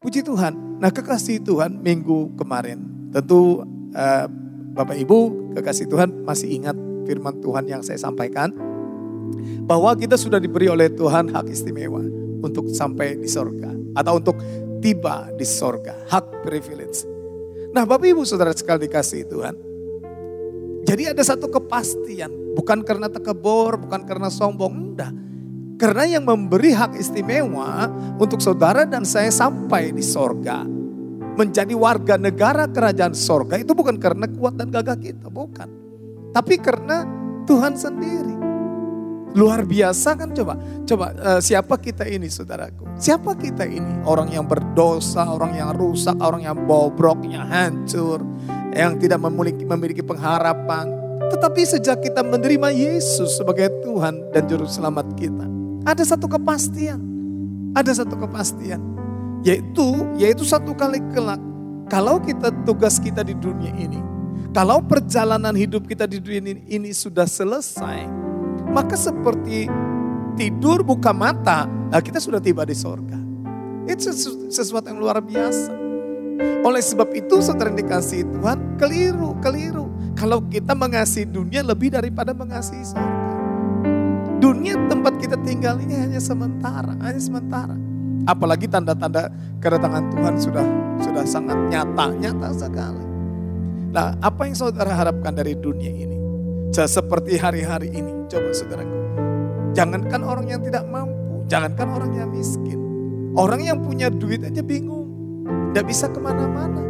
Puji Tuhan. Nah kekasih Tuhan minggu kemarin. Tentu uh, Bapak Ibu kekasih Tuhan masih ingat firman Tuhan yang saya sampaikan. Bahwa kita sudah diberi oleh Tuhan hak istimewa untuk sampai di sorga. Atau untuk tiba di sorga. Hak privilege. Nah Bapak Ibu saudara sekali dikasih Tuhan. Jadi ada satu kepastian. Bukan karena tekebor, bukan karena sombong. Enggak karena yang memberi hak istimewa untuk saudara dan saya sampai di sorga. Menjadi warga negara kerajaan sorga itu bukan karena kuat dan gagah kita, bukan. Tapi karena Tuhan sendiri. Luar biasa kan coba. Coba uh, siapa kita ini saudaraku? Siapa kita ini? Orang yang berdosa, orang yang rusak, orang yang bobrok, yang hancur. Yang tidak memiliki, memiliki pengharapan. Tetapi sejak kita menerima Yesus sebagai Tuhan dan Juru Selamat kita ada satu kepastian. Ada satu kepastian. Yaitu, yaitu satu kali kelak. Kalau kita tugas kita di dunia ini. Kalau perjalanan hidup kita di dunia ini, ini sudah selesai. Maka seperti tidur buka mata, nah kita sudah tiba di sorga. Itu sesuatu yang luar biasa. Oleh sebab itu saudara dikasih Tuhan, keliru, keliru. Kalau kita mengasihi dunia lebih daripada mengasihi sorga. Dunia tempat kita tinggal ini hanya sementara, hanya sementara. Apalagi tanda-tanda kedatangan Tuhan sudah sudah sangat nyata, nyata sekali. Nah, apa yang saudara harapkan dari dunia ini? Seperti hari-hari ini, coba saudaraku. Jangankan orang yang tidak mampu, jangankan orang yang miskin. Orang yang punya duit aja bingung, tidak bisa ke mana-mana.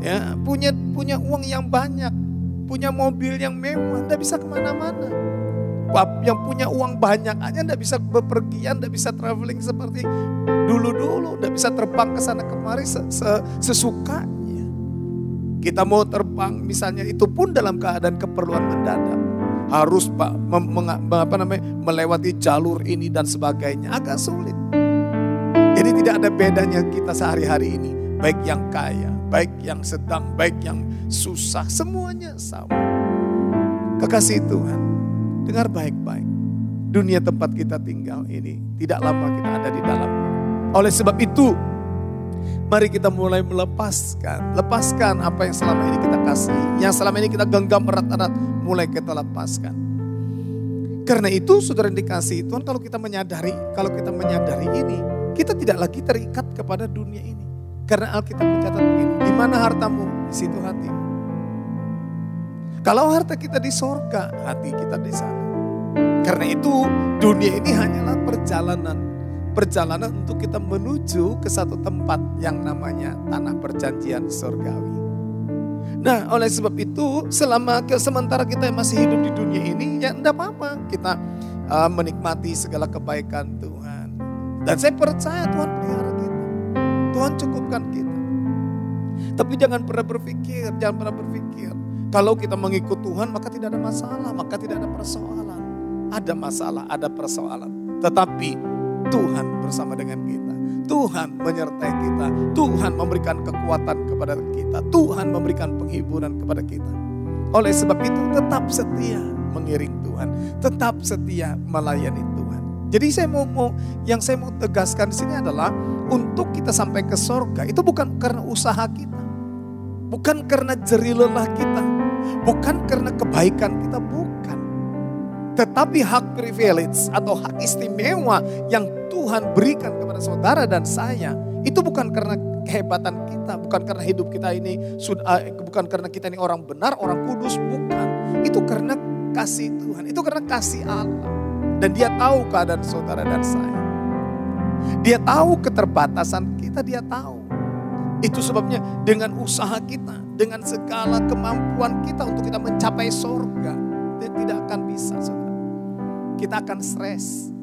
Ya, punya punya uang yang banyak, punya mobil yang mewah, tidak bisa ke mana-mana yang punya uang banyak aja ndak bisa bepergian, ndak bisa traveling seperti dulu-dulu, ndak bisa terbang ke sana kemari sesukanya. Kita mau terbang misalnya itu pun dalam keadaan keperluan mendadak. Harus Pak apa namanya melewati jalur ini dan sebagainya agak sulit. Jadi tidak ada bedanya kita sehari-hari ini, baik yang kaya, baik yang sedang, baik yang susah, semuanya sama. Kekasih Tuhan, Dengar baik-baik. Dunia tempat kita tinggal ini tidak lama kita ada di dalam. Oleh sebab itu, mari kita mulai melepaskan. Lepaskan apa yang selama ini kita kasih. Yang selama ini kita genggam erat-erat, mulai kita lepaskan. Karena itu saudara yang dikasih Tuhan kalau kita menyadari, kalau kita menyadari ini, kita tidak lagi terikat kepada dunia ini. Karena Alkitab mencatat begini, di mana hartamu, di situ hatimu. Kalau harta kita di sorga, hati kita di sana. Karena itu dunia ini hanyalah perjalanan. Perjalanan untuk kita menuju ke satu tempat yang namanya tanah perjanjian sorgawi. Nah oleh sebab itu selama sementara kita masih hidup di dunia ini ya enggak apa-apa. Kita uh, menikmati segala kebaikan Tuhan. Dan saya percaya Tuhan pelihara kita. Tuhan cukupkan kita. Tapi jangan pernah berpikir, jangan pernah berpikir kalau kita mengikut Tuhan maka tidak ada masalah, maka tidak ada persoalan. Ada masalah, ada persoalan. Tetapi Tuhan bersama dengan kita. Tuhan menyertai kita. Tuhan memberikan kekuatan kepada kita. Tuhan memberikan penghiburan kepada kita. Oleh sebab itu tetap setia mengiring Tuhan. Tetap setia melayani Tuhan. Jadi saya mau, mau yang saya mau tegaskan di sini adalah untuk kita sampai ke sorga itu bukan karena usaha kita. Bukan karena jerih lelah kita Bukan karena kebaikan kita, bukan. Tetapi hak privilege atau hak istimewa yang Tuhan berikan kepada saudara dan saya, itu bukan karena kehebatan kita, bukan karena hidup kita ini, eh, bukan karena kita ini orang benar, orang kudus, bukan. Itu karena kasih Tuhan, itu karena kasih Allah. Dan dia tahu keadaan saudara dan saya. Dia tahu keterbatasan kita, dia tahu. Itu sebabnya dengan usaha kita, dengan segala kemampuan kita untuk kita mencapai sorga, dia tidak akan bisa, saudara. Kita akan stres.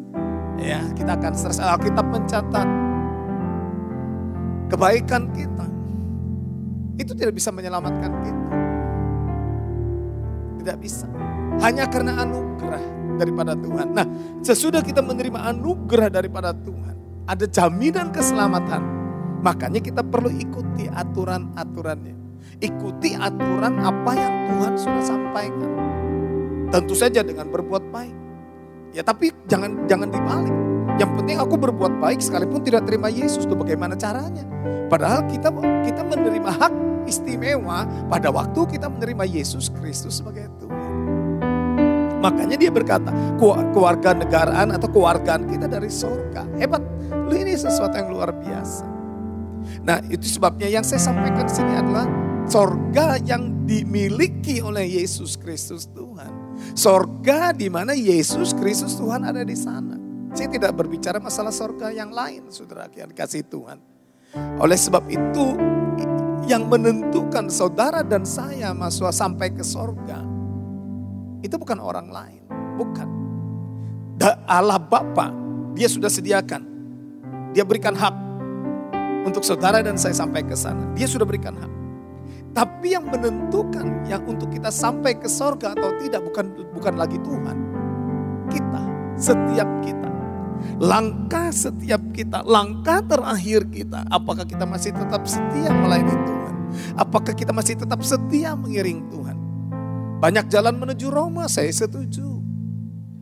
Ya, kita akan stres. Alkitab mencatat kebaikan kita. Itu tidak bisa menyelamatkan kita. Tidak bisa. Hanya karena anugerah daripada Tuhan. Nah, sesudah kita menerima anugerah daripada Tuhan, ada jaminan keselamatan Makanya kita perlu ikuti aturan-aturannya. Ikuti aturan apa yang Tuhan sudah sampaikan. Tentu saja dengan berbuat baik. Ya tapi jangan jangan dibalik. Yang penting aku berbuat baik sekalipun tidak terima Yesus. Itu bagaimana caranya? Padahal kita kita menerima hak istimewa pada waktu kita menerima Yesus Kristus sebagai Tuhan. Makanya dia berkata, keluarga negaraan atau keluargaan kita dari sorga. Hebat, lu ini sesuatu yang luar biasa. Nah itu sebabnya yang saya sampaikan di sini adalah sorga yang dimiliki oleh Yesus Kristus Tuhan. Sorga di mana Yesus Kristus Tuhan ada di sana. Saya tidak berbicara masalah sorga yang lain, saudara yang dikasih Tuhan. Oleh sebab itu, yang menentukan saudara dan saya masuk sampai ke sorga, itu bukan orang lain, bukan. Allah Bapa, dia sudah sediakan. Dia berikan hak untuk saudara dan saya sampai ke sana. Dia sudah berikan hak. Tapi yang menentukan yang untuk kita sampai ke sorga atau tidak bukan bukan lagi Tuhan. Kita, setiap kita. Langkah setiap kita, langkah terakhir kita. Apakah kita masih tetap setia melayani Tuhan? Apakah kita masih tetap setia mengiring Tuhan? Banyak jalan menuju Roma, saya setuju.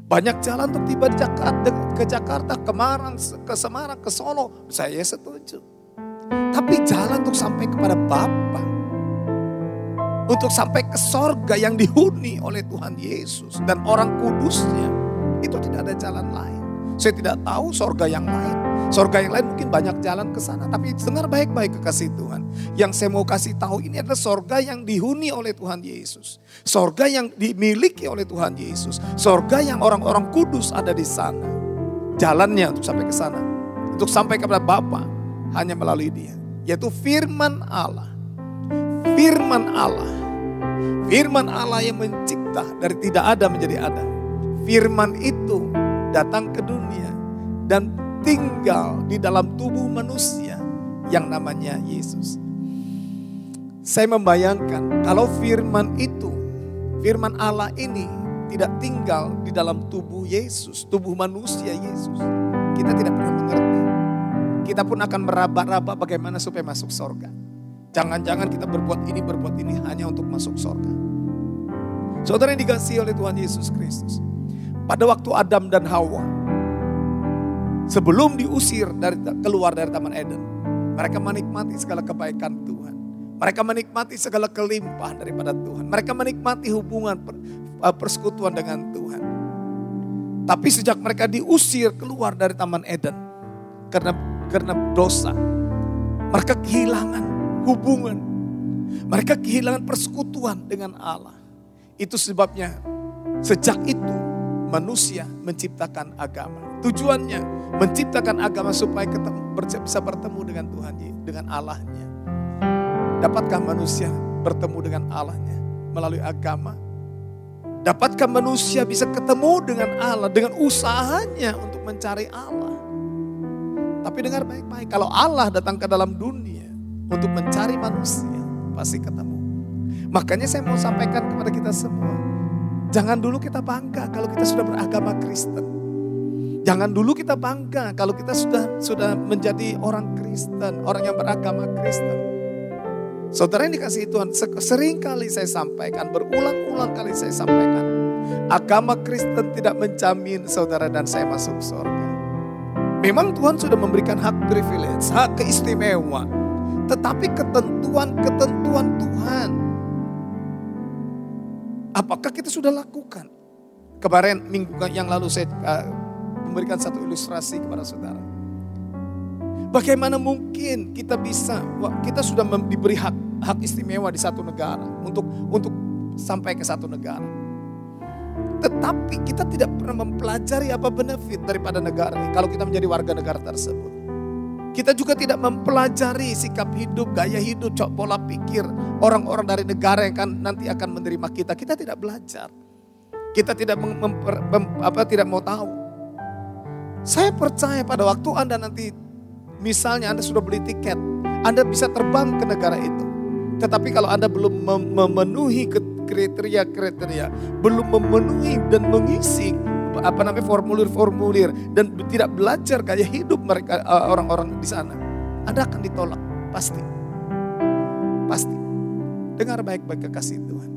Banyak jalan untuk tiba di Jakarta, ke Jakarta, ke Marang, ke Semarang, ke Solo, saya setuju. Tapi jalan untuk sampai kepada Bapa, untuk sampai ke sorga yang dihuni oleh Tuhan Yesus dan orang kudusnya, itu tidak ada jalan lain. Saya tidak tahu sorga yang lain. Sorga yang lain mungkin banyak jalan ke sana. Tapi dengar baik-baik kekasih Tuhan. Yang saya mau kasih tahu ini adalah sorga yang dihuni oleh Tuhan Yesus. Sorga yang dimiliki oleh Tuhan Yesus. Sorga yang orang-orang kudus ada di sana. Jalannya untuk sampai ke sana. Untuk sampai kepada Bapa hanya melalui dia. Yaitu firman Allah. Firman Allah. Firman Allah yang mencipta dari tidak ada menjadi ada. Firman itu datang ke dunia dan tinggal di dalam tubuh manusia yang namanya Yesus. Saya membayangkan kalau firman itu, firman Allah ini tidak tinggal di dalam tubuh Yesus, tubuh manusia Yesus. Kita tidak pernah mengerti. Kita pun akan meraba-raba bagaimana supaya masuk sorga. Jangan-jangan kita berbuat ini, berbuat ini hanya untuk masuk sorga. Saudara yang dikasih oleh Tuhan Yesus Kristus. Pada waktu Adam dan Hawa Sebelum diusir dari keluar dari Taman Eden, mereka menikmati segala kebaikan Tuhan. Mereka menikmati segala kelimpahan daripada Tuhan. Mereka menikmati hubungan eh, persekutuan dengan Tuhan. Tapi sejak mereka diusir keluar dari Taman Eden karena karena dosa, mereka kehilangan hubungan. Mereka kehilangan persekutuan dengan Allah. Itu sebabnya sejak itu manusia menciptakan agama. Tujuannya menciptakan agama supaya ketemu, bisa bertemu dengan Tuhan, dengan Allahnya. Dapatkah manusia bertemu dengan Allahnya melalui agama? Dapatkah manusia bisa ketemu dengan Allah dengan usahanya untuk mencari Allah? Tapi dengar baik-baik, kalau Allah datang ke dalam dunia untuk mencari manusia, pasti ketemu. Makanya saya mau sampaikan kepada kita semua, jangan dulu kita bangga kalau kita sudah beragama Kristen. Jangan dulu kita bangga kalau kita sudah sudah menjadi orang Kristen, orang yang beragama Kristen. Saudara yang dikasih Tuhan, sering kali saya sampaikan, berulang-ulang kali saya sampaikan. Agama Kristen tidak menjamin saudara dan saya masuk surga. Memang Tuhan sudah memberikan hak privilege, hak keistimewa. Tetapi ketentuan-ketentuan Tuhan. Apakah kita sudah lakukan? Kemarin minggu yang lalu saya uh, memberikan satu ilustrasi kepada saudara. Bagaimana mungkin kita bisa, kita sudah diberi hak, hak istimewa di satu negara untuk untuk sampai ke satu negara. Tetapi kita tidak pernah mempelajari apa benefit daripada negara ini kalau kita menjadi warga negara tersebut. Kita juga tidak mempelajari sikap hidup, gaya hidup, cok pola pikir orang-orang dari negara yang kan nanti akan menerima kita. Kita tidak belajar. Kita tidak mem, mem, apa tidak mau tahu. Saya percaya pada waktu Anda nanti misalnya Anda sudah beli tiket, Anda bisa terbang ke negara itu. Tetapi kalau Anda belum memenuhi kriteria-kriteria, belum memenuhi dan mengisi apa namanya formulir-formulir dan tidak belajar gaya hidup mereka eh, orang-orang di sana, Anda akan ditolak pasti. Pasti. Dengar baik-baik kekasih Tuhan.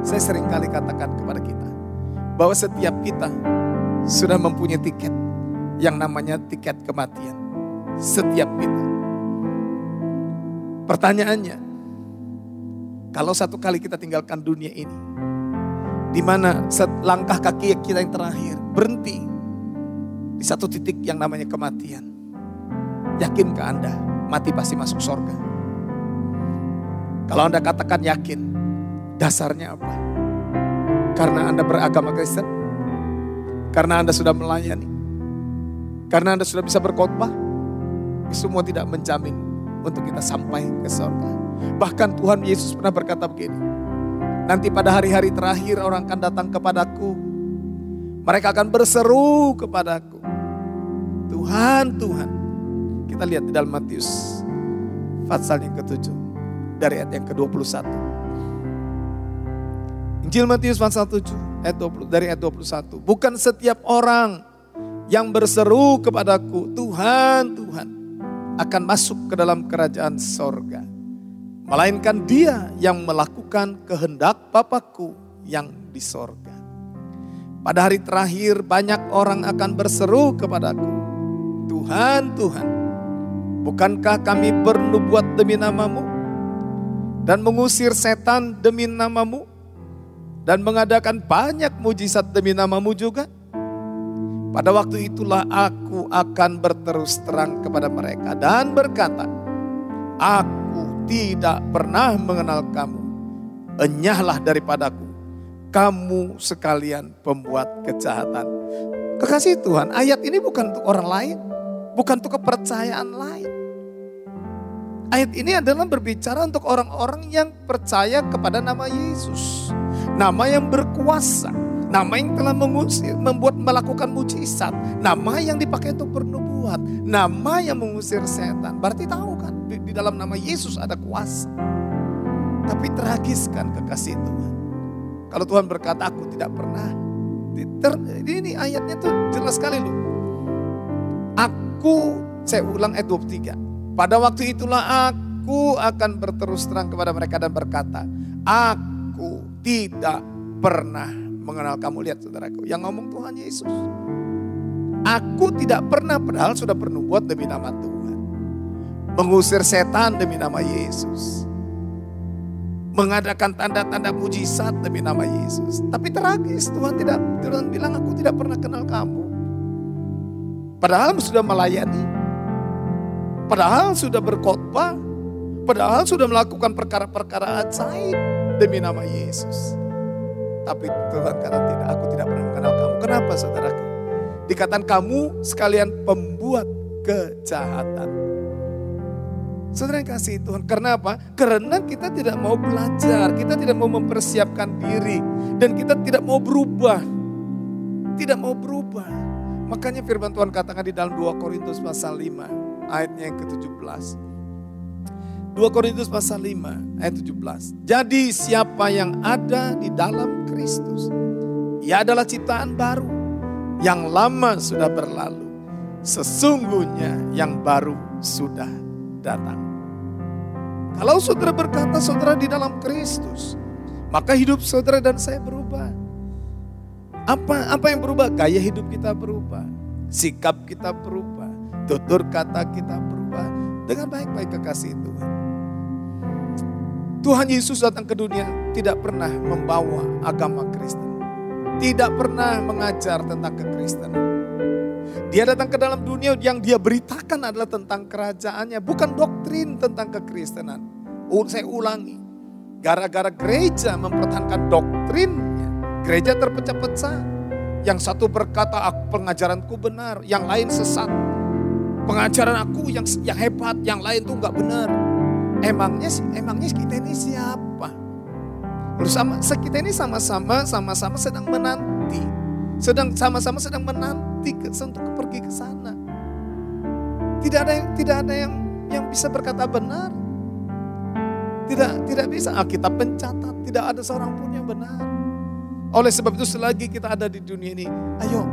Saya sering kali katakan kepada kita bahwa setiap kita sudah mempunyai tiket yang namanya tiket kematian. Setiap kita. Pertanyaannya, kalau satu kali kita tinggalkan dunia ini, di mana langkah kaki kita yang terakhir berhenti di satu titik yang namanya kematian. Yakinkah Anda mati pasti masuk sorga? Kalau Anda katakan yakin, dasarnya apa? Karena Anda beragama Kristen? Karena Anda sudah melayani? Karena Anda sudah bisa berkhotbah? Semua tidak menjamin untuk kita sampai ke sorga. Bahkan Tuhan Yesus pernah berkata begini, nanti pada hari-hari terakhir orang akan datang kepadaku, mereka akan berseru kepadaku, Tuhan, Tuhan. Kita lihat di dalam Matius pasal yang ketujuh dari ayat yang ke-21. Injil Matius pasal 7 ayat 20 dari ayat 21. Bukan setiap orang yang berseru kepadaku, Tuhan, Tuhan, akan masuk ke dalam kerajaan sorga. Melainkan dia yang melakukan kehendak Bapakku yang di sorga. Pada hari terakhir banyak orang akan berseru kepadaku, Tuhan, Tuhan, bukankah kami bernubuat demi namamu? Dan mengusir setan demi namamu? Dan mengadakan banyak mujizat demi namamu juga? Pada waktu itulah aku akan berterus terang kepada mereka dan berkata, Aku tidak pernah mengenal kamu. Enyahlah daripadaku, kamu sekalian pembuat kejahatan. Kekasih Tuhan, ayat ini bukan untuk orang lain, bukan untuk kepercayaan lain. Ayat ini adalah berbicara untuk orang-orang yang percaya kepada nama Yesus. Nama yang berkuasa, nama yang telah mengusir, membuat melakukan mujizat, nama yang dipakai untuk bernubuat, nama yang mengusir setan. Berarti tahu kan, di, di dalam nama Yesus ada kuasa. Tapi tragis kan kekasih Tuhan. Kalau Tuhan berkata, aku tidak pernah. Ini ayatnya tuh jelas sekali loh. Aku, saya ulang ayat 23. Pada waktu itulah aku akan berterus terang kepada mereka dan berkata, aku tidak pernah mengenal kamu. Lihat saudaraku, yang ngomong Tuhan Yesus. Aku tidak pernah padahal sudah bernubuat demi nama Tuhan. Mengusir setan demi nama Yesus. Mengadakan tanda-tanda mujizat demi nama Yesus. Tapi tragis Tuhan tidak Tuhan bilang aku tidak pernah kenal kamu. Padahal sudah melayani. Padahal sudah berkhotbah. Padahal sudah melakukan perkara-perkara ajaib demi nama Yesus. Tapi Tuhan kata tidak, aku tidak pernah mengenal kamu. Kenapa saudaraku? Dikatakan kamu sekalian pembuat kejahatan. Saudara yang kasih Tuhan, karena apa? Karena kita tidak mau belajar, kita tidak mau mempersiapkan diri, dan kita tidak mau berubah. Tidak mau berubah. Makanya firman Tuhan katakan di dalam 2 Korintus pasal 5 ayatnya yang ke-17. 2 Korintus pasal 5 ayat 17. Jadi siapa yang ada di dalam Kristus, ia adalah ciptaan baru. Yang lama sudah berlalu. Sesungguhnya yang baru sudah datang. Kalau saudara berkata saudara di dalam Kristus, maka hidup saudara dan saya berubah. Apa apa yang berubah? Gaya hidup kita berubah, sikap kita berubah, tutur kata kita berubah dengan baik-baik kekasih Tuhan. Tuhan Yesus datang ke dunia tidak pernah membawa agama Kristen. Tidak pernah mengajar tentang kekristenan. Dia datang ke dalam dunia yang dia beritakan adalah tentang kerajaannya, bukan doktrin tentang kekristenan. Saya ulangi, gara-gara gereja mempertahankan doktrin Gereja terpecah-pecah. Yang satu berkata pengajaranku benar, yang lain sesat. Pengajaran aku yang yang hebat, yang lain tuh nggak benar. Emangnya emangnya kita ini siapa? Lalu sama kita ini sama-sama sama-sama sedang menanti, sedang sama-sama sedang menanti ke, untuk pergi ke sana. Tidak ada yang tidak ada yang yang bisa berkata benar. Tidak tidak bisa. Alkitab pencatat tidak ada seorang pun yang benar. Oleh sebab itu selagi kita ada di dunia ini, ayo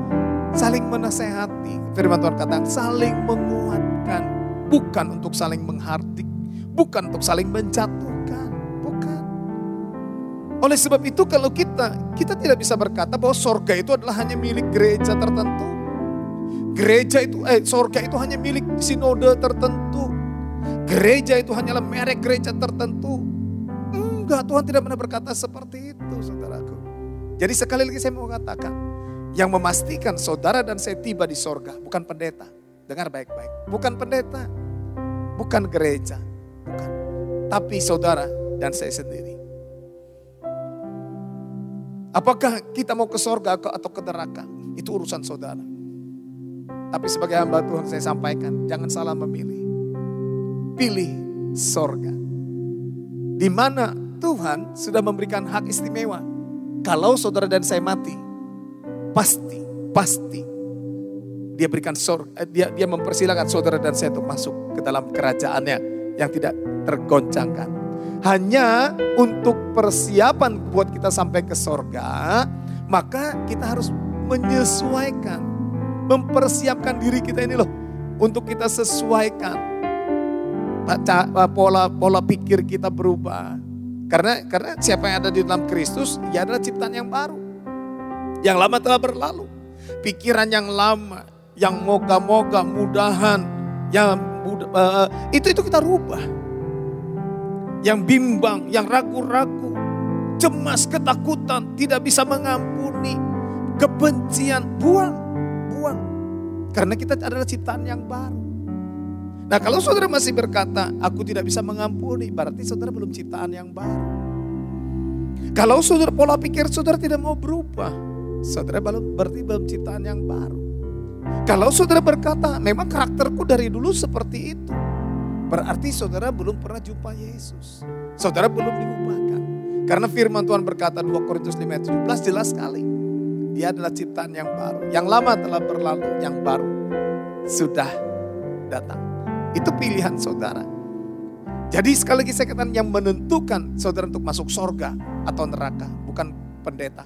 saling menasehati. Firman Tuhan katakan saling menguatkan. Bukan untuk saling menghardik. Bukan untuk saling menjatuhkan. Bukan. Oleh sebab itu kalau kita, kita tidak bisa berkata bahwa sorga itu adalah hanya milik gereja tertentu. Gereja itu, eh sorga itu hanya milik sinode tertentu. Gereja itu hanyalah merek gereja tertentu. Enggak, Tuhan tidak pernah berkata seperti itu saudaraku. Jadi sekali lagi saya mau katakan, yang memastikan saudara dan saya tiba di sorga bukan pendeta. Dengar baik-baik, bukan pendeta, bukan gereja. Tapi saudara dan saya sendiri. Apakah kita mau ke sorga atau ke neraka? Itu urusan saudara. Tapi sebagai hamba Tuhan saya sampaikan, jangan salah memilih. Pilih sorga. Di mana Tuhan sudah memberikan hak istimewa. Kalau saudara dan saya mati, pasti, pasti dia berikan sorga, eh, dia dia mempersilahkan saudara dan saya untuk masuk ke dalam kerajaannya yang tidak tergoncangkan. Hanya untuk persiapan buat kita sampai ke sorga, maka kita harus menyesuaikan mempersiapkan diri kita ini loh untuk kita sesuaikan. Pola pola pikir kita berubah. Karena karena siapa yang ada di dalam Kristus ia adalah ciptaan yang baru. Yang lama telah berlalu. Pikiran yang lama yang moga-moga mudahan yang uh, itu itu kita rubah yang bimbang yang ragu-ragu cemas ketakutan tidak bisa mengampuni kebencian buang buang. Karena kita adalah ciptaan yang baru. Nah kalau saudara masih berkata, aku tidak bisa mengampuni, berarti saudara belum ciptaan yang baru. Kalau saudara pola pikir saudara tidak mau berubah, saudara belum berarti belum ciptaan yang baru. Kalau saudara berkata, memang karakterku dari dulu seperti itu, berarti saudara belum pernah jumpa Yesus. Saudara belum diubahkan. Karena firman Tuhan berkata 2 Korintus 5 ayat 17 jelas sekali. Dia adalah ciptaan yang baru. Yang lama telah berlalu, yang baru sudah datang. Itu pilihan saudara. Jadi sekali lagi saya katakan yang menentukan saudara untuk masuk sorga atau neraka, bukan pendeta.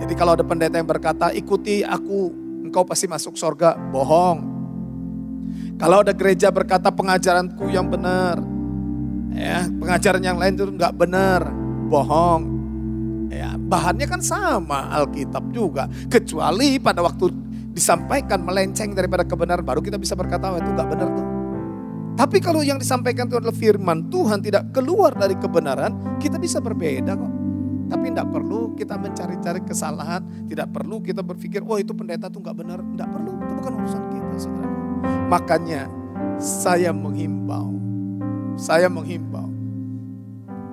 Jadi kalau ada pendeta yang berkata, ikuti aku, engkau pasti masuk sorga, bohong. Kalau ada gereja berkata pengajaranku yang benar, ya pengajaran yang lain itu enggak benar, bohong. Ya, bahannya kan sama Alkitab juga. Kecuali pada waktu disampaikan melenceng daripada kebenaran baru kita bisa berkata oh, itu gak benar tuh. Tapi kalau yang disampaikan itu adalah firman Tuhan tidak keluar dari kebenaran, kita bisa berbeda kok. Tapi tidak perlu kita mencari-cari kesalahan, tidak perlu kita berpikir, wah oh, itu pendeta tuh gak benar. Tidak perlu, itu bukan urusan kita saudara. Makanya saya menghimbau, saya menghimbau.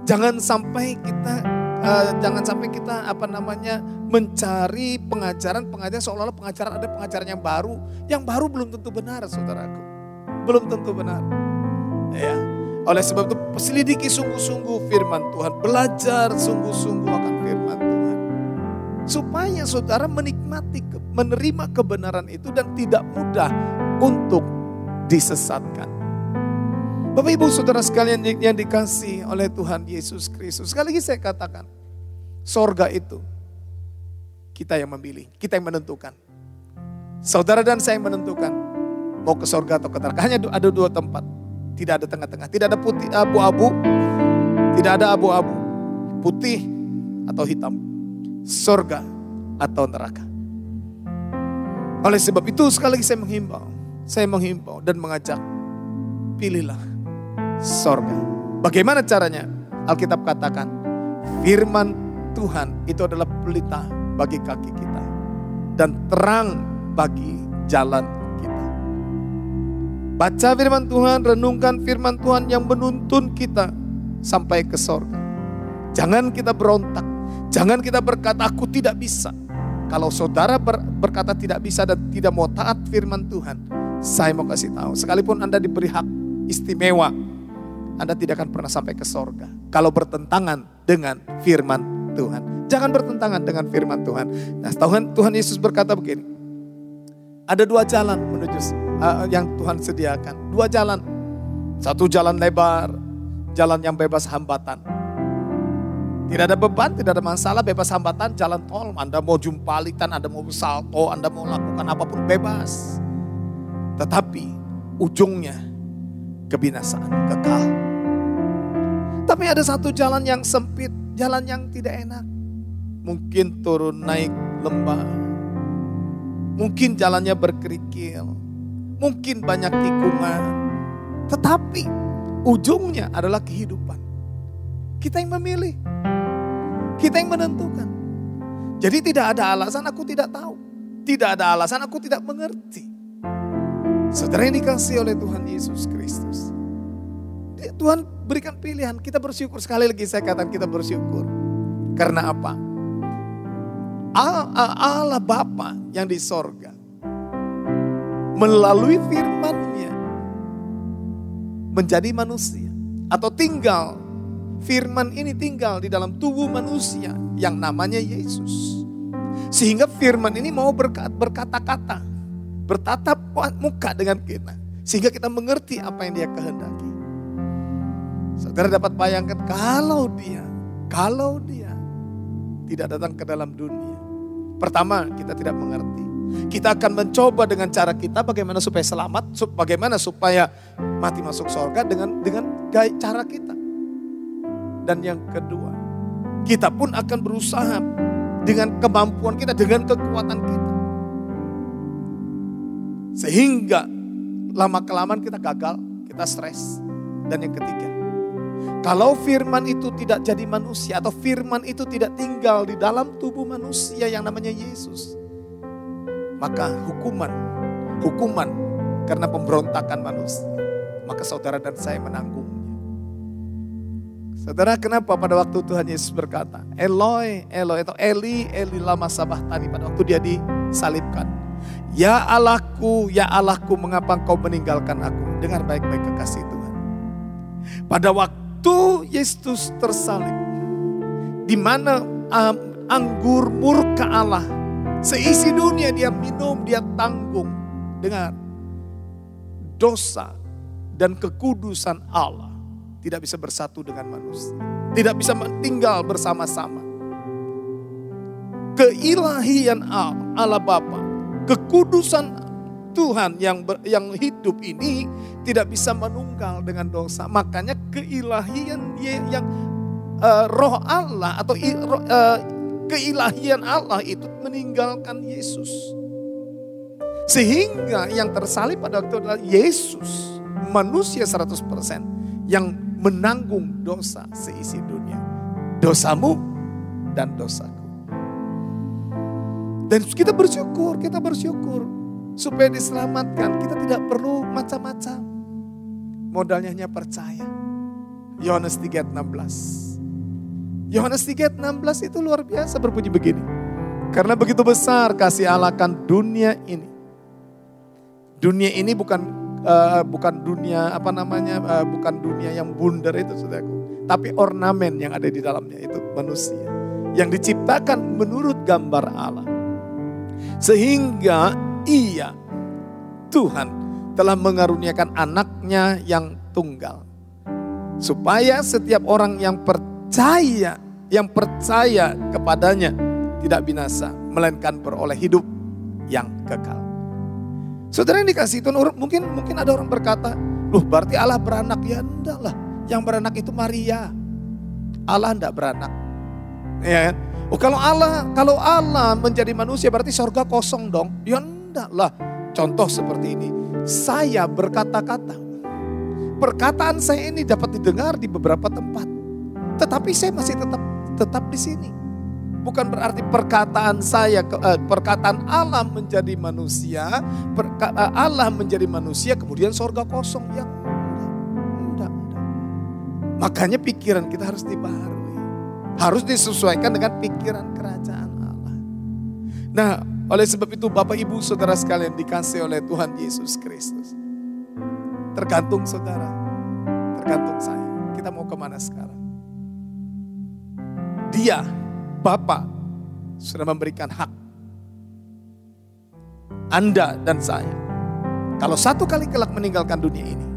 Jangan sampai kita uh, jangan sampai kita apa namanya mencari pengajaran-pengajaran seolah-olah pengajaran ada pengajaran yang baru, yang baru belum tentu benar, saudaraku. Belum tentu benar. Ya. Oleh sebab itu selidiki sungguh-sungguh firman Tuhan, belajar sungguh-sungguh akan firman Tuhan. Supaya saudara menikmati, menerima kebenaran itu dan tidak mudah untuk disesatkan. Bapak Ibu Saudara sekalian yang dikasih oleh Tuhan Yesus Kristus. Sekali lagi saya katakan, sorga itu kita yang memilih, kita yang menentukan. Saudara dan saya yang menentukan mau ke sorga atau ke neraka. Hanya ada dua tempat, tidak ada tengah-tengah, tidak ada putih abu-abu, tidak ada abu-abu, putih atau hitam, sorga atau neraka. Oleh sebab itu sekali lagi saya menghimbau, saya menghimbau dan mengajak, pilihlah sorga. Bagaimana caranya? Alkitab katakan, firman Tuhan itu adalah pelita bagi kaki kita. Dan terang bagi jalan. Baca firman Tuhan, renungkan firman Tuhan yang menuntun kita sampai ke sorga. Jangan kita berontak. Jangan kita berkata, aku tidak bisa. Kalau saudara ber, berkata tidak bisa dan tidak mau taat firman Tuhan, saya mau kasih tahu. Sekalipun Anda diberi hak istimewa anda tidak akan pernah sampai ke sorga. Kalau bertentangan dengan firman Tuhan. Jangan bertentangan dengan firman Tuhan. Nah Tuhan, Tuhan Yesus berkata begini. Ada dua jalan menuju uh, yang Tuhan sediakan. Dua jalan. Satu jalan lebar, jalan yang bebas hambatan. Tidak ada beban, tidak ada masalah, bebas hambatan, jalan tol. Anda mau jumpalitan, Anda mau salto, Anda mau lakukan apa pun bebas. Tetapi ujungnya kebinasaan kekal. Tapi ada satu jalan yang sempit, jalan yang tidak enak. Mungkin turun naik lembah. Mungkin jalannya berkerikil. Mungkin banyak tikungan. Tetapi ujungnya adalah kehidupan. Kita yang memilih. Kita yang menentukan. Jadi tidak ada alasan aku tidak tahu. Tidak ada alasan aku tidak mengerti. Saudara yang dikasih oleh Tuhan Yesus Kristus. Tuhan berikan pilihan. Kita bersyukur. Sekali lagi saya katakan kita bersyukur. Karena apa? Allah Bapa yang di sorga. Melalui firmannya. Menjadi manusia. Atau tinggal. Firman ini tinggal di dalam tubuh manusia. Yang namanya Yesus. Sehingga firman ini mau berkata-kata. Bertatap muka dengan kita. Sehingga kita mengerti apa yang dia kehendaki. Saudara dapat bayangkan kalau dia, kalau dia tidak datang ke dalam dunia. Pertama, kita tidak mengerti. Kita akan mencoba dengan cara kita bagaimana supaya selamat, bagaimana supaya mati masuk surga dengan dengan cara kita. Dan yang kedua, kita pun akan berusaha dengan kemampuan kita, dengan kekuatan kita. Sehingga lama kelamaan kita gagal, kita stres. Dan yang ketiga, kalau firman itu tidak jadi manusia atau firman itu tidak tinggal di dalam tubuh manusia yang namanya Yesus. Maka hukuman, hukuman karena pemberontakan manusia. Maka saudara dan saya menanggungnya. Saudara kenapa pada waktu Tuhan Yesus berkata, Eloi, Eloi atau Eli, Eli lama sabah tani pada waktu dia disalibkan. Ya Allahku, ya Allahku mengapa engkau meninggalkan aku? Dengar baik-baik kekasih Tuhan. Pada waktu Yesus tersalib, di mana anggur murka Allah, seisi dunia dia minum, dia tanggung dengan dosa dan kekudusan Allah tidak bisa bersatu dengan manusia, tidak bisa tinggal bersama-sama. Keilahian Allah Bapa, kekudusan Tuhan yang ber, yang hidup ini tidak bisa menunggal dengan dosa. Makanya keilahian yang uh, roh Allah atau uh, keilahian Allah itu meninggalkan Yesus. Sehingga yang tersalib pada waktu adalah Yesus, manusia 100% yang menanggung dosa seisi dunia. Dosamu dan dosaku. Dan kita bersyukur, kita bersyukur supaya diselamatkan. Kita tidak perlu macam-macam. Modalnya hanya percaya. Yohanes 3:16. Yohanes 3:16 itu luar biasa berbunyi begini. Karena begitu besar kasih Allah kan dunia ini. Dunia ini bukan uh, bukan dunia apa namanya uh, bukan dunia yang bundar itu saudaraku, tapi ornamen yang ada di dalamnya itu manusia yang diciptakan menurut gambar Allah. Sehingga ia Tuhan telah mengaruniakan anaknya yang tunggal. Supaya setiap orang yang percaya, yang percaya kepadanya tidak binasa, melainkan beroleh hidup yang kekal. Saudara yang dikasih itu mungkin mungkin ada orang berkata, loh berarti Allah beranak. Ya enggak lah, yang beranak itu Maria. Allah enggak beranak. Ya kan? Oh kalau Allah kalau Allah menjadi manusia berarti sorga kosong dong. Ya lah. Contoh seperti ini, saya berkata-kata. Perkataan saya ini dapat didengar di beberapa tempat. Tetapi saya masih tetap tetap di sini. Bukan berarti perkataan saya, eh, perkataan Allah menjadi manusia, eh, Allah menjadi manusia kemudian sorga kosong. Yang enggak, enggak, enggak. Makanya pikiran kita harus dibaharui. Harus disesuaikan dengan pikiran kerajaan Allah. Nah oleh sebab itu Bapak Ibu Saudara sekalian dikasih oleh Tuhan Yesus Kristus. Tergantung saudara, tergantung saya. Kita mau ke mana sekarang? Dia, Bapak, sudah memberikan hak. Anda dan saya. Kalau satu kali kelak meninggalkan dunia ini,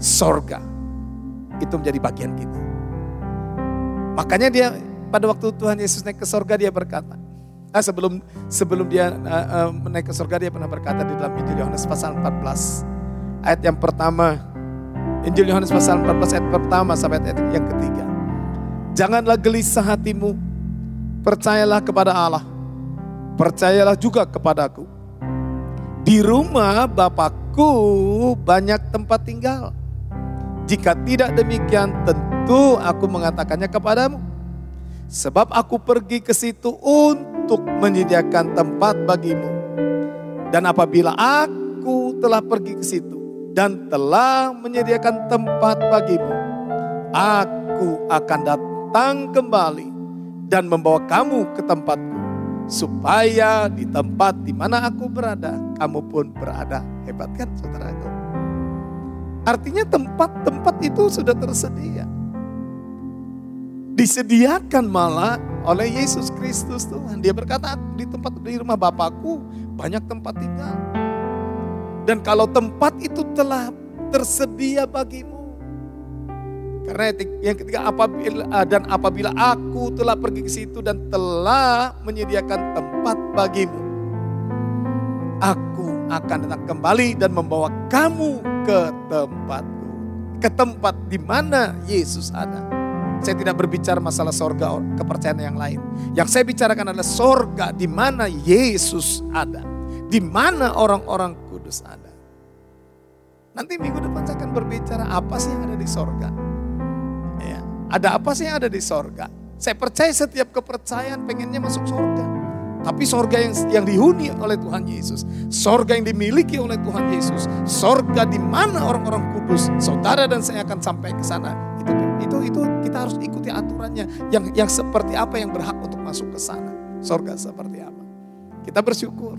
sorga itu menjadi bagian kita. Makanya dia pada waktu Tuhan Yesus naik ke sorga dia berkata, Nah, sebelum sebelum dia uh, uh, naik ke surga dia pernah berkata di dalam Injil Yohanes pasal 14 ayat yang pertama Injil Yohanes pasal 14 ayat pertama sampai ayat yang ketiga. Janganlah gelisah hatimu, percayalah kepada Allah, percayalah juga kepadaku. Di rumah Bapakku banyak tempat tinggal. Jika tidak demikian tentu aku mengatakannya kepadamu. Sebab aku pergi ke situ untuk menyediakan tempat bagimu. Dan apabila aku telah pergi ke situ dan telah menyediakan tempat bagimu, aku akan datang kembali dan membawa kamu ke tempatku supaya di tempat di mana aku berada, kamu pun berada. Hebat kan saudaraku? Artinya tempat-tempat itu sudah tersedia. Disediakan malah oleh Yesus Kristus Tuhan. Dia berkata di tempat di rumah Bapakku banyak tempat tinggal. Dan kalau tempat itu telah tersedia bagimu, karena yang ketiga apabila ah, dan apabila aku telah pergi ke situ dan telah menyediakan tempat bagimu, aku akan datang kembali dan membawa kamu ke tempatku, ke tempat di mana Yesus ada. Saya tidak berbicara masalah sorga kepercayaan yang lain. Yang saya bicarakan adalah sorga di mana Yesus ada. Di mana orang-orang kudus ada. Nanti minggu depan saya akan berbicara apa sih yang ada di sorga. Ada apa sih yang ada di sorga? Saya percaya setiap kepercayaan pengennya masuk sorga. Tapi sorga yang, yang dihuni oleh Tuhan Yesus. Sorga yang dimiliki oleh Tuhan Yesus. Sorga di mana orang-orang kudus. Saudara dan saya akan sampai ke sana. Itu, itu, itu kita harus ikuti aturannya. Yang, yang seperti apa yang berhak untuk masuk ke sana. Sorga seperti apa. Kita bersyukur.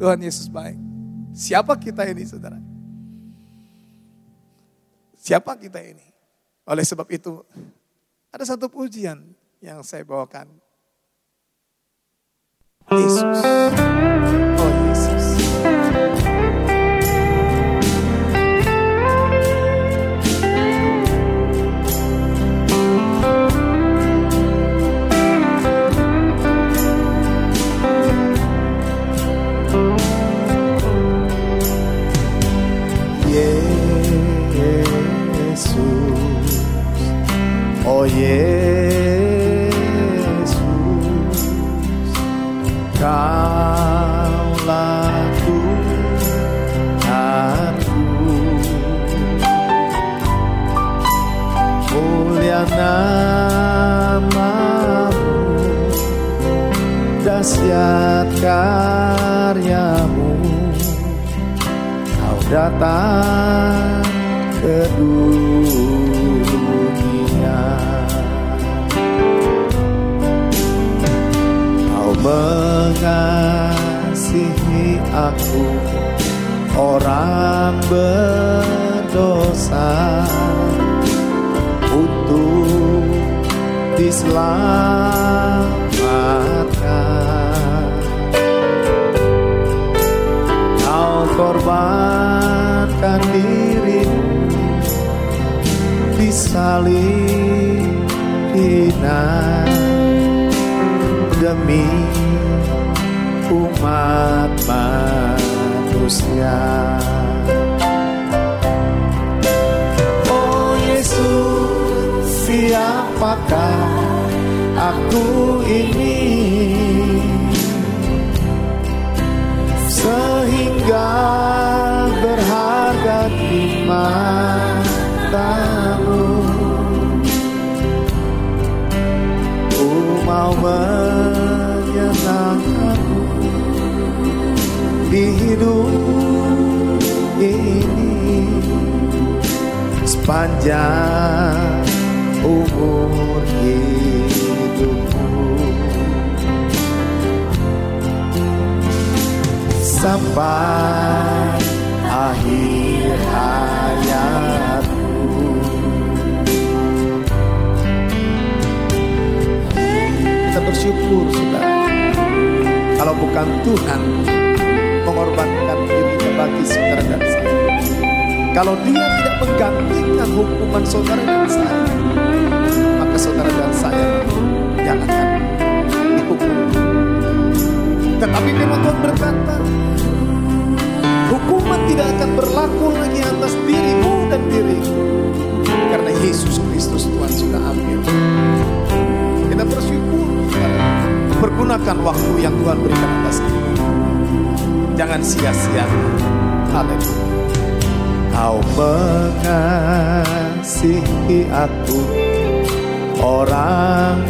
Tuhan Yesus baik. Siapa kita ini saudara? Siapa kita ini? Oleh sebab itu, ada satu pujian yang saya bawakan. Yesus. Datang ke mengasihi aku orang berdosa. Untuk diselamatkan kau korbankan dirimu disalib hina demi umat manusia. Oh Yesus, siapakah aku ini? Sehingga berharga di matamu. Ku mau menyenangkanmu di hidup ini sepanjang umur hidupku sampai akhir bersyukur sudah kalau bukan Tuhan mengorbankan dirinya bagi saudara dan saya. Kalau dia tidak menggantikan hukuman saudara dan saya, maka saudara dan saya yang akan dihukum. Tetapi firman Tuhan berkata, hukuman tidak akan berlaku lagi atas dirimu dan diriku. Karena Yesus Kristus Tuhan sudah ambil. Kita bersyukur, pergunakan waktu yang Tuhan berikan atas kita Jangan sia-siakan. Haleluya. Kau mengasihi aku orang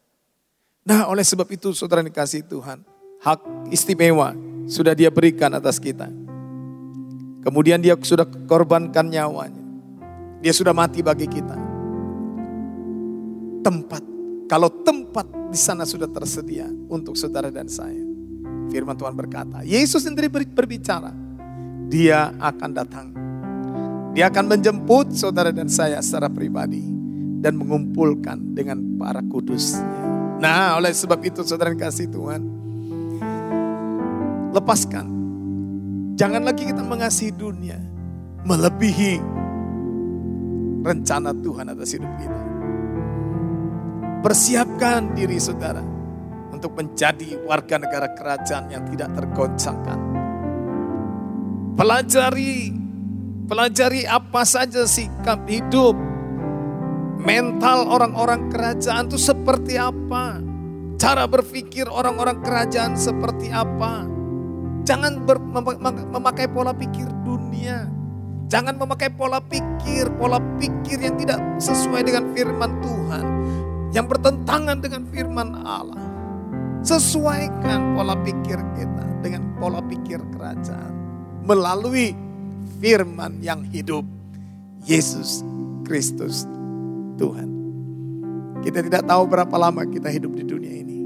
Nah oleh sebab itu saudara dikasih Tuhan Hak istimewa sudah dia berikan atas kita. Kemudian dia sudah korbankan nyawanya. Dia sudah mati bagi kita. Tempat Kalau tempat di sana sudah tersedia Untuk saudara dan saya Firman Tuhan berkata Yesus sendiri ber- berbicara Dia akan datang. Dia akan menjemput saudara dan saya secara pribadi dan mengumpulkan dengan para kudusnya. Nah, oleh sebab itu saudara yang kasih Tuhan, lepaskan. Jangan lagi kita mengasihi dunia melebihi rencana Tuhan atas hidup kita. Persiapkan diri saudara untuk menjadi warga negara kerajaan yang tidak tergoncangkan. Pelajari Pelajari apa saja sikap hidup. Mental orang-orang kerajaan itu seperti apa. Cara berpikir orang-orang kerajaan seperti apa. Jangan ber, mem, memakai pola pikir dunia. Jangan memakai pola pikir, pola pikir yang tidak sesuai dengan firman Tuhan. Yang bertentangan dengan firman Allah. Sesuaikan pola pikir kita dengan pola pikir kerajaan. Melalui firman yang hidup. Yesus Kristus Tuhan. Kita tidak tahu berapa lama kita hidup di dunia ini.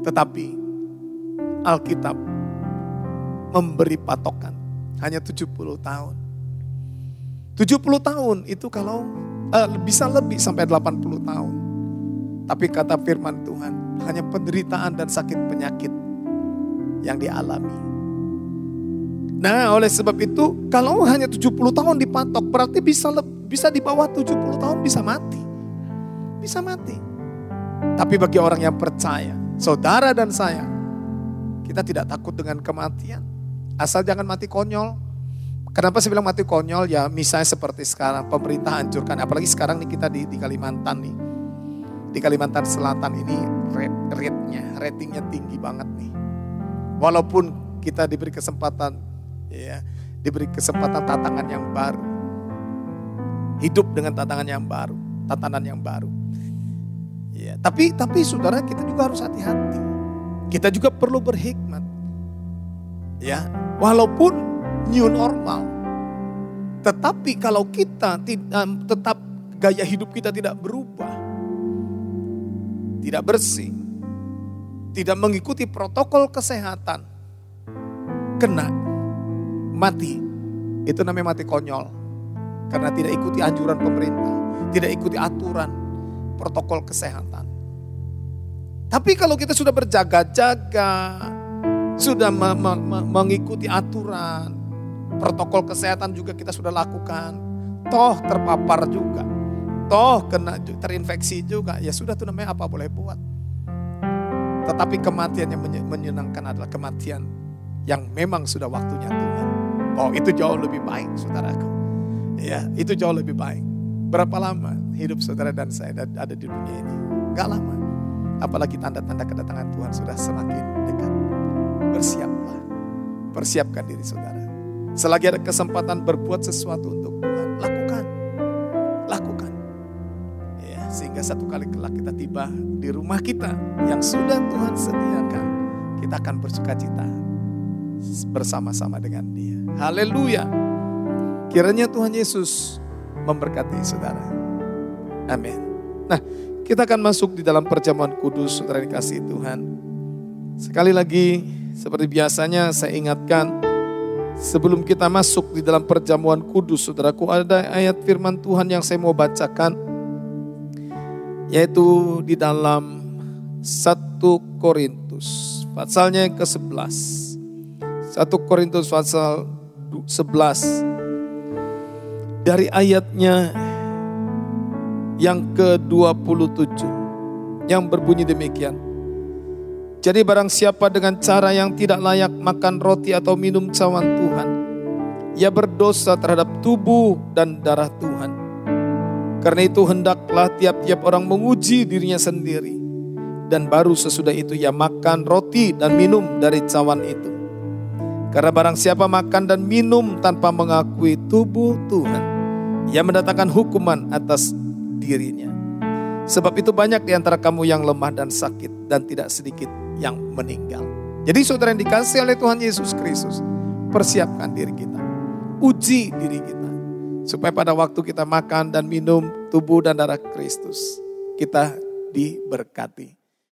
Tetapi Alkitab memberi patokan hanya 70 tahun. 70 tahun itu kalau eh, bisa lebih sampai 80 tahun. Tapi kata firman Tuhan hanya penderitaan dan sakit penyakit yang dialami. Nah oleh sebab itu kalau hanya 70 tahun dipatok berarti bisa bisa di bawah 70 tahun bisa mati. Bisa mati. Tapi bagi orang yang percaya, saudara dan saya, kita tidak takut dengan kematian. Asal jangan mati konyol. Kenapa saya bilang mati konyol? Ya misalnya seperti sekarang pemerintah hancurkan. Apalagi sekarang nih kita di, di Kalimantan nih. Di Kalimantan Selatan ini rate, rate-nya, ratingnya tinggi banget nih. Walaupun kita diberi kesempatan ya diberi kesempatan tantangan yang baru. Hidup dengan tantangan yang baru, tatanan yang baru. Ya, tapi tapi saudara kita juga harus hati-hati. Kita juga perlu berhikmat. Ya, walaupun new normal. Tetapi kalau kita tetap gaya hidup kita tidak berubah. Tidak bersih. Tidak mengikuti protokol kesehatan. Kena mati. Itu namanya mati konyol. Karena tidak ikuti anjuran pemerintah. Tidak ikuti aturan protokol kesehatan. Tapi kalau kita sudah berjaga-jaga, sudah me me me mengikuti aturan, protokol kesehatan juga kita sudah lakukan. toh terpapar juga, toh kena terinfeksi juga, ya sudah tuh namanya apa boleh buat. Tetapi kematian yang menyenangkan adalah kematian yang memang sudah waktunya Tuhan. Oh itu jauh lebih baik saudaraku. Ya itu jauh lebih baik. Berapa lama hidup saudara dan saya ada di dunia ini? Gak lama. Apalagi tanda-tanda kedatangan Tuhan sudah semakin dekat. Bersiaplah. Persiapkan diri saudara. Selagi ada kesempatan berbuat sesuatu untuk Tuhan, lakukan. Lakukan. Ya, sehingga satu kali kelak kita tiba di rumah kita yang sudah Tuhan sediakan. Kita akan bersuka cita bersama-sama dengan dia. Haleluya. Kiranya Tuhan Yesus memberkati saudara. Amin. Nah, kita akan masuk di dalam perjamuan kudus, saudara dikasih Tuhan. Sekali lagi, seperti biasanya saya ingatkan, sebelum kita masuk di dalam perjamuan kudus, saudaraku, ada ayat firman Tuhan yang saya mau bacakan, yaitu di dalam 1 Korintus, pasalnya yang ke-11. 1 Korintus pasal 11 dari ayatnya yang ke-27 yang berbunyi demikian. Jadi barang siapa dengan cara yang tidak layak makan roti atau minum cawan Tuhan, ia berdosa terhadap tubuh dan darah Tuhan. Karena itu hendaklah tiap-tiap orang menguji dirinya sendiri. Dan baru sesudah itu ia makan roti dan minum dari cawan itu. Karena barang siapa makan dan minum tanpa mengakui tubuh Tuhan, ia mendatangkan hukuman atas dirinya. Sebab itu banyak di antara kamu yang lemah dan sakit dan tidak sedikit yang meninggal. Jadi saudara yang dikasih oleh Tuhan Yesus Kristus, persiapkan diri kita. Uji diri kita. Supaya pada waktu kita makan dan minum tubuh dan darah Kristus, kita diberkati.